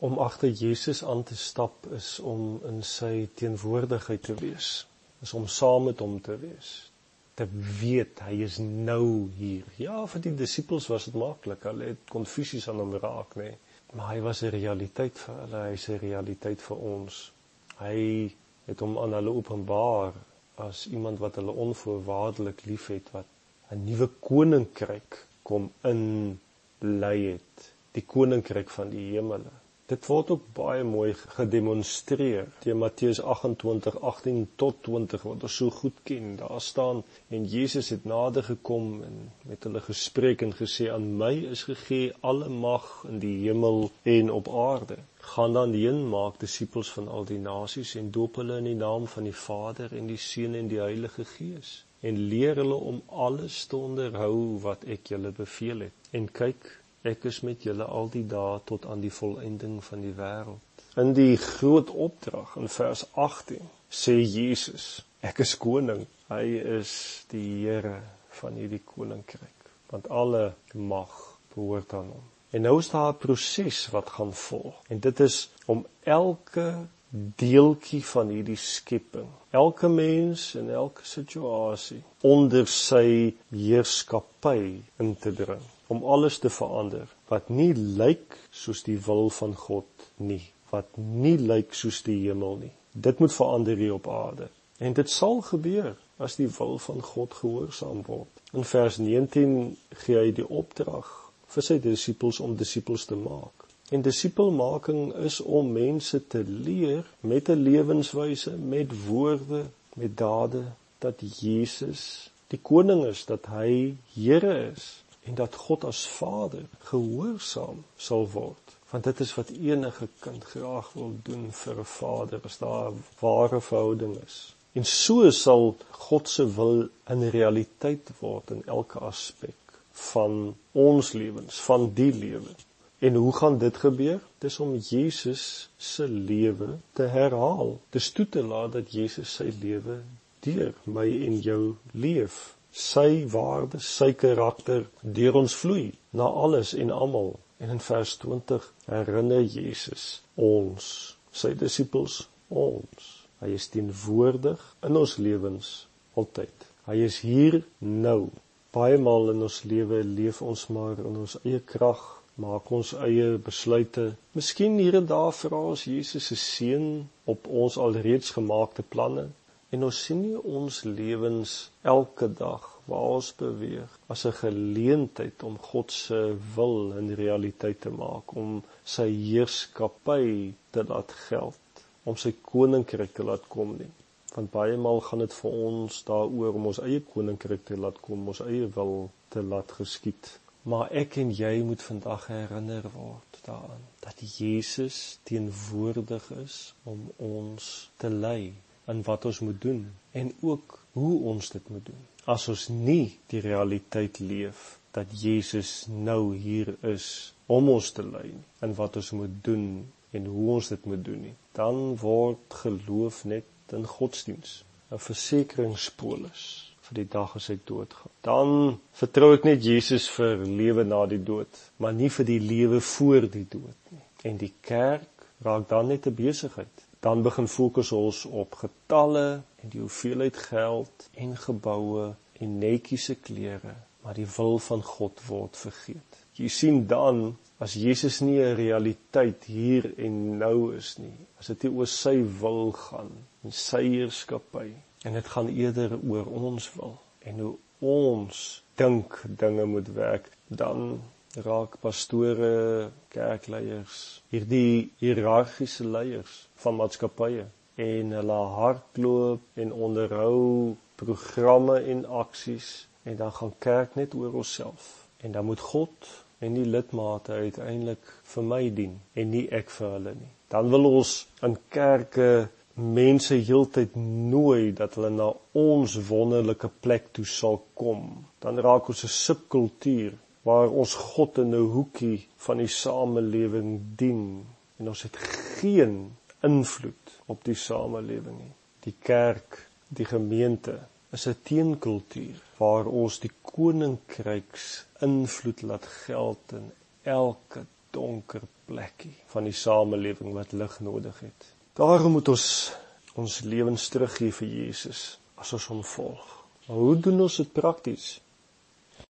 Om agter Jesus aan te stap is om in sy teenwoordigheid te wees. Is om saam met hom te wees. Te weet hy is nou hier. Ja, vir die disippels was dit maklik. Hulle het konfusies aan hom raak, nê. Nee. Maar hy was 'n realiteit vir hulle, hy's 'n realiteit vir ons. Hy het hom aan hulle openbaar as iemand wat hulle onvoorwaardelik liefhet wat 'n nuwe koninkryk kom in lei het die koninkryk van die hemele dit word ook baie mooi gedemonstreer teen Matteus 28:18 tot 20 wat ons so goed ken. Daar staan en Jesus het nader gekom en met hulle gespreek en gesê aan my is gegee alle mag in die hemel en op aarde. Gaan dan heen maak disippels van al die nasies en doop hulle in die naam van die Vader en die Seun en die Heilige Gees. En leer hulle om alles te onderhou wat ek julle beveel het. En kyk, ek is met julle al die dae tot aan die volëinding van die wêreld. In die groot opdrag in vers 18 sê Jesus, ek is koning. Hy is die Here van hierdie koninkryk, want alle mag behoort aan hom. En nou is daar 'n proses wat gaan volg. En dit is om elke deeltjie van hierdie skepping. Elke mens in elke situasie onder sy heerskappy in te dring om alles te verander wat nie lyk soos die wil van God nie, wat nie lyk soos die hemel nie. Dit moet verander hier op aarde. En dit sal gebeur as die wil van God gehoorsaam word. In vers 19 gee hy die opdrag vir sy disippels om disippels te maak. En disipelmaking is om mense te leer met 'n lewenswyse, met woorde, met dade dat Jesus die koning is, dat hy Here is en dat God as Vader gehoorsaam sal word. Want dit is wat enige kind graag wil doen vir 'n vader as daar 'n ware verhouding is. En so sal God se wil in realiteit word in elke aspek van ons lewens, van die lewe. En hoe gaan dit gebeur? Dis om Jesus se lewe te herhaal. Dis toe te laat dat Jesus sy lewe deur my en jou leef. Sy waardes, sy karakter deur ons vloei na alles en almal. En in vers 20 herinner Jesus ons, sy disippels, ons. Hy is teenwoordig in ons lewens altyd. Hy is hier nou. Baie maal in ons lewe leef ons maar in ons eie krag maak ons eie besluite. Miskien hier en daar vra ons Jesus se seën op ons alreeds gemaakte planne en ons sien nie ons lewens elke dag waar ons beweeg as 'n geleentheid om God se wil in realiteit te maak, om sy heerskappy te laat geld, om sy koninkryk te laat kom nie. Want baie maal gaan dit vir ons daaroor om ons eie koninkryk te laat kom, ons eie wil te laat geskied. Maar ek en jy moet vandag herinner word daaraan dat Jesus teenwoordig is om ons te lei in wat ons moet doen en ook hoe ons dit moet doen. As ons nie die realiteit leef dat Jesus nou hier is om ons te lei in wat ons moet doen en hoe ons dit moet doen nie, dan word geloof net 'n godsdiens, 'n versekeringspolis vir die dag as ek doodgaan. Dan vertrou ek net Jesus vir lewe na die dood, maar nie vir die lewe voor die dood nie. En die kerk raak dan net 'n besigheid. Dan begin fokus ons op getalle en die hoeveelheid geld en geboue en netjiese klere, maar die wil van God word vergeet. Jy sien dan as Jesus nie 'n realiteit hier en nou is nie, as dit nie oor sy wil gaan en sy heerskappy En dit gaan eerder oor ons wil. En hoe ons dink dinge moet werk dan raak pastore, kerkleiers, hierdie hiërargiese leiers van maatskappye. En hulle hardloop en onderhou programme en aksies en dan gaan kerk net oor onsself. En dan moet God en die lidmate uiteindelik vir my dien en nie ek vir hulle nie. Dan wil ons in kerke mense heeltyd nooi dat hulle na ons wonderlike plek toe sal kom. Dan raak ons 'n subkultuur waar ons God in 'n hoekie van die samelewing dien en ons het geen invloed op die samelewing nie. Die kerk, die gemeente is 'n teenkultuur waar ons die koninkryks invloed laat geld in elke donker plekkie van die samelewing wat lig nodig het. Daarom moet ons ons lewens teruggee vir Jesus as ons hom volg. Maar hoe doen ons dit prakties?